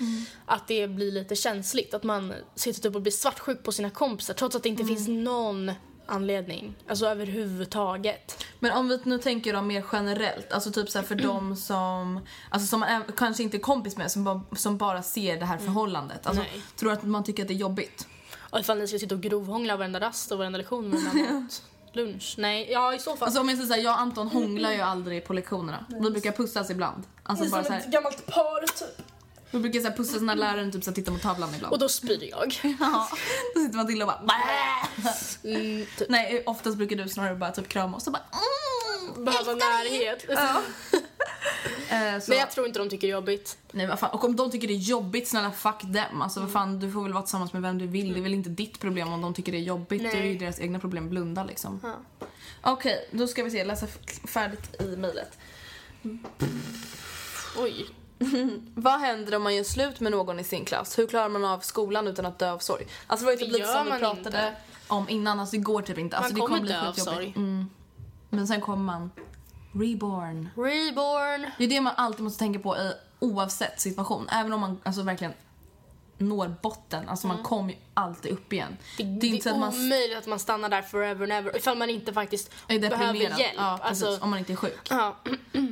att det blir lite känsligt. Att man sitter typ och blir svartsjuk på sina kompisar trots att det inte finns någon anledning. Alltså överhuvudtaget. Men om vi nu tänker då mer generellt, alltså typ så här för de som, alltså som man är, kanske inte är kompis med, som bara, som bara ser det här förhållandet. Alltså, Nej. tror du att man tycker att det är jobbigt? Och ifall ni ska sitta och grovhångla varenda rast och varenda lektion med varenda mat. Lunch? Nej, ja i så fall. Alltså om jag säger såhär, jag och Anton hånglar ju aldrig på lektionerna. Vi brukar pussas ibland. Alltså bara så här, gammalt par typ. Vi brukar så här pussas när läraren typ så här tittar mot tavlan ibland. Och då spyr jag. Ja, då sitter man till och bara Mm, typ. Nej, oftast brukar du snarare bara typ krama oss och bara mm, Behöva närhet. eh, så, Men jag tror inte de tycker det är jobbigt. Nej vad fan, och om de tycker det är jobbigt, snälla fuck dem. Alltså vad fan, du får väl vara tillsammans med vem du vill. Det är väl inte ditt problem om de tycker det är jobbigt. Nej. Det är ju deras egna problem, blunda liksom. Okej, då ska vi se, läsa färdigt i mejlet. Oj. Vad händer om man gör slut med någon i sin klass? Hur klarar man av skolan utan att dö av sorg? Alltså det var ju typ lite som vi pratade inte. om innan, alltså det går typ inte. Alltså, Man det kommer bli dö av sorg. Mm. Men sen kommer man reborn. Reborn. Det är det man alltid måste tänka på i oavsett situation. Även om man alltså verkligen når botten. Alltså man kommer ju alltid upp igen. Det, är det inte så är att man omöjligt att man stannar där forever and ever ifall man inte faktiskt är behöver hjälp. Ja, precis. alltså, Om man inte är sjuk. ja,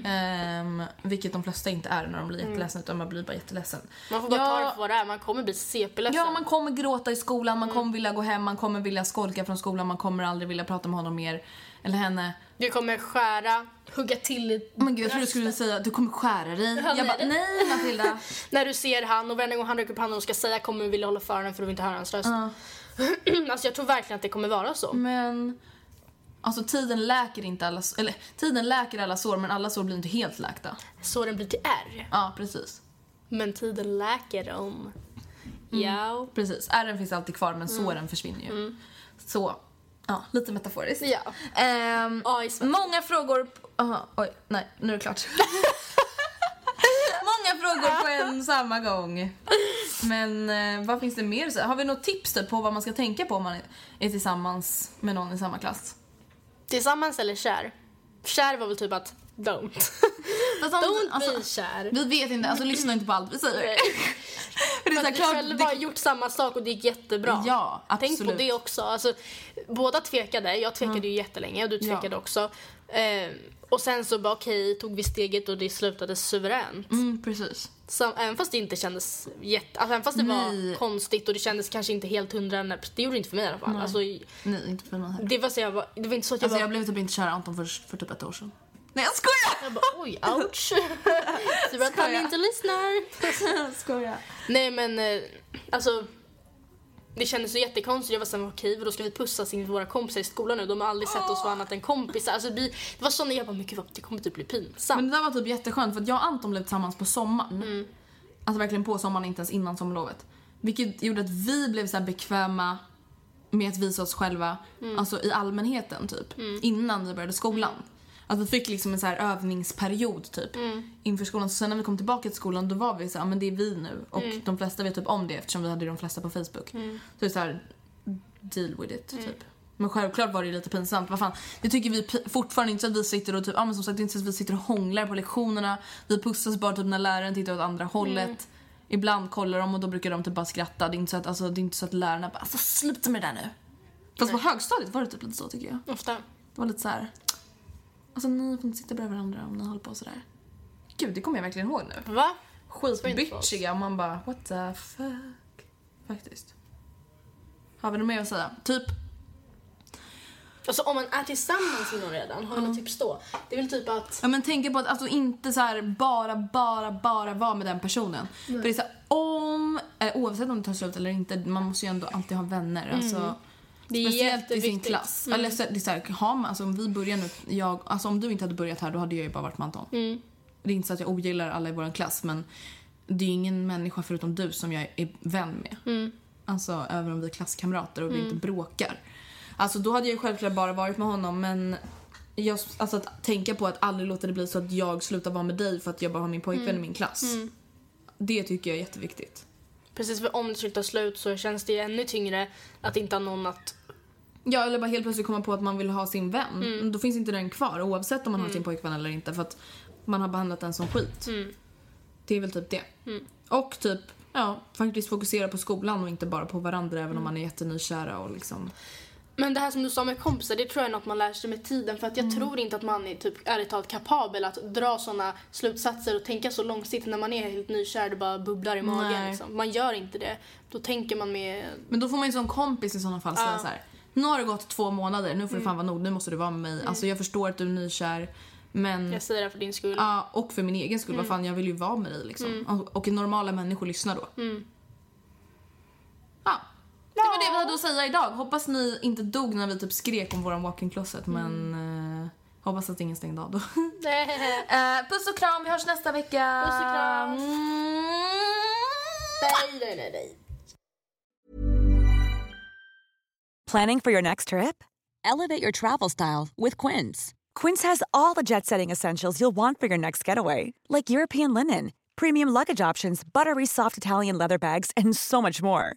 Ehm, vilket de flesta inte är när de blir jätteledsen utan man blir bara jätteledsen. man får bara ta det Ja. för vad det är. Man kommer bli CP-ledsen. Ja, man kommer gråta i skolan, man Mm. kommer vilja gå hem, man kommer vilja skolka från skolan, man kommer aldrig vilja prata med honom mer. Eller henne. Du kommer skära, hugga till i men gud, jag trodde du skulle säga du kommer skära dig. Jag bara, nej Matilda. När du ser han och varje gång han räcker upp handen och ska säga kommer vilja hålla för den för du vill inte höra hans röst. alltså jag tror verkligen att det kommer vara så. Men alltså tiden läker inte alla, eller tiden läker alla sår men alla sår blir inte helt läkta. Såren blir till ärr. Ja, precis. Men tiden läker dem. Mm. Ja. Precis. Ärren finns alltid kvar men såren försvinner ju. Så, ja, lite metaforiskt. Ja. Ehm, svenska. många frågor... Aha, oj, nej, nu är det klart. många frågor på en samma gång. Men eh, vad finns det mer? Har vi något tips på vad man ska tänka på om man är tillsammans med någon i samma klass? Tillsammans eller kär? Kär var väl typ att don't. Don't alltså, bli kär. Vi vet inte, alltså lyssna inte på allt vi säger. För det är att klart, själva har det, gjort samma sak och det gick jättebra. Ja, Tänk på absolut. det också. Alltså, båda tvekade. Jag tvekade ju jättelänge och du Ja. tvekade också. Eh, och sen så bara okej, tog vi steget och det slutade suveränt. mm, precis. Som, även fast det inte kändes jätte... Alltså, även fast det var Nej. konstigt och det kändes kanske inte helt hundra... Det gjorde det inte för mig i alla fall. Alltså, Nej, inte för mig heller. det, var så jag var, det var inte så att jag Alltså var... jag blev typ inte kär i Anton för, för typ ett år sedan. Nej jag skojar! Jag bara, oj, ouch. Tur att han inte lyssnar. skojar. Nej men, eh, alltså. Det kändes så jättekonstigt. Jag var såhär, okej då ska vi pussas inför våra kompisar i skolan nu? De har aldrig sett oss vara annat än kompisar. Alltså, blir- det var såna jag bara, men gud vad- det kommer typ bli pinsamt. Men det där var typ jätteskönt för att jag och Anton blev tillsammans på sommaren. Alltså verkligen på sommaren, inte ens innan sommarlovet. Vilket gjorde att vi blev så bekväma med att visa oss själva, alltså i allmänheten typ. Innan vi började skolan. Att vi fick liksom en så här övningsperiod typ inför skolan. Så sen när vi kom tillbaka till skolan då var vi så här, "Ja, men det är vi nu. Och de flesta vet typ om det eftersom vi hade de flesta på Facebook. Så det är så här, deal with it typ. Men självklart var det lite pinsamt. Vad fan, det tycker vi fortfarande inte så att vi sitter och typ, ja men som sagt inte så att vi sitter och hånglar på lektionerna. Vi pussas bara typ när läraren tittar åt andra hållet. Ibland kollar de och då brukar de typ bara skratta. Det är inte så att, alltså, det är inte så att lärarna bara alltså sluta med det där nu. Fast på högstadiet var det typ lite så tycker jag. Ofta. Det var lite så här. Alltså ni får inte sitta bredvid varandra om ni håller på sådär. Gud det kommer jag verkligen ihåg nu. Va? Skitbitchiga och man bara what the fuck. Faktiskt. Har vi något mer att säga? Typ Alltså om man är tillsammans med någon redan, har vi något tips då? Det är väl typ att... Ja men tänka på att alltså inte så här bara, bara, bara vara med den personen. För det är så här, om, eh, oavsett om det tar slut eller inte, man måste ju ändå alltid ha vänner. Alltså, Det är speciellt i sin klass. Eller så, det är så här, har man, alltså om vi börjar nu, jag, alltså om du inte hade börjat här då hade jag ju bara varit med Anton. Det är inte så att jag ogillar alla i vår klass men det är ingen människa förutom du som jag är vän med. Alltså även om vi är klasskamrater och vi inte bråkar. Alltså då hade jag självklart bara varit med honom men jag, alltså att tänka på att aldrig låta det bli så att jag slutar vara med dig för att jag bara har min pojkvän i min klass. Det tycker jag är jätteviktigt. Precis, för om det skulle ta slut så känns det ju ännu tyngre att inte ha någon att... Ja, eller bara helt plötsligt komma på att man vill ha sin vän. Då finns inte den kvar oavsett om man har sin pojkvän eller inte för att man har behandlat den som skit. Det är väl typ det. Och typ, ja, faktiskt fokusera på skolan och inte bara på varandra även om man är jättenykära och liksom... Men det här som du sa med kompisar, det tror jag är något man lär sig med tiden. För att jag tror inte att man är typ ärligt talat kapabel att dra såna slutsatser och tänka så långsiktigt när man är helt nykär, det bara bubblar i magen. Liksom. Man gör inte det. Då tänker man med... Men då får man ju som kompis i sådana fall säga Ja. så här. Nu har det gått två månader, nu får det fan vara nog, nu måste du vara med mig. Alltså jag förstår att du är nykär men Jag säger det för din skull. Ja, och för min egen skull. Vad fan, jag vill ju vara med dig liksom. Och, och normala människor lyssnar då. Ja. Det var det vi hade att säga idag. Hoppas ni inte dog när vi typ skrek om våran walk-in closet men eh, hoppas att ingen stängde av då. Eh, puss och kram, vi hörs nästa vecka. Puss och kram. Mm. nej, nej, nej, nej. Planning for your next trip? Elevate your travel style with Quince. Quince has all the jet setting essentials you'll want for your next getaway, like European linen, premium luggage options, buttery soft Italian leather bags, and so much more.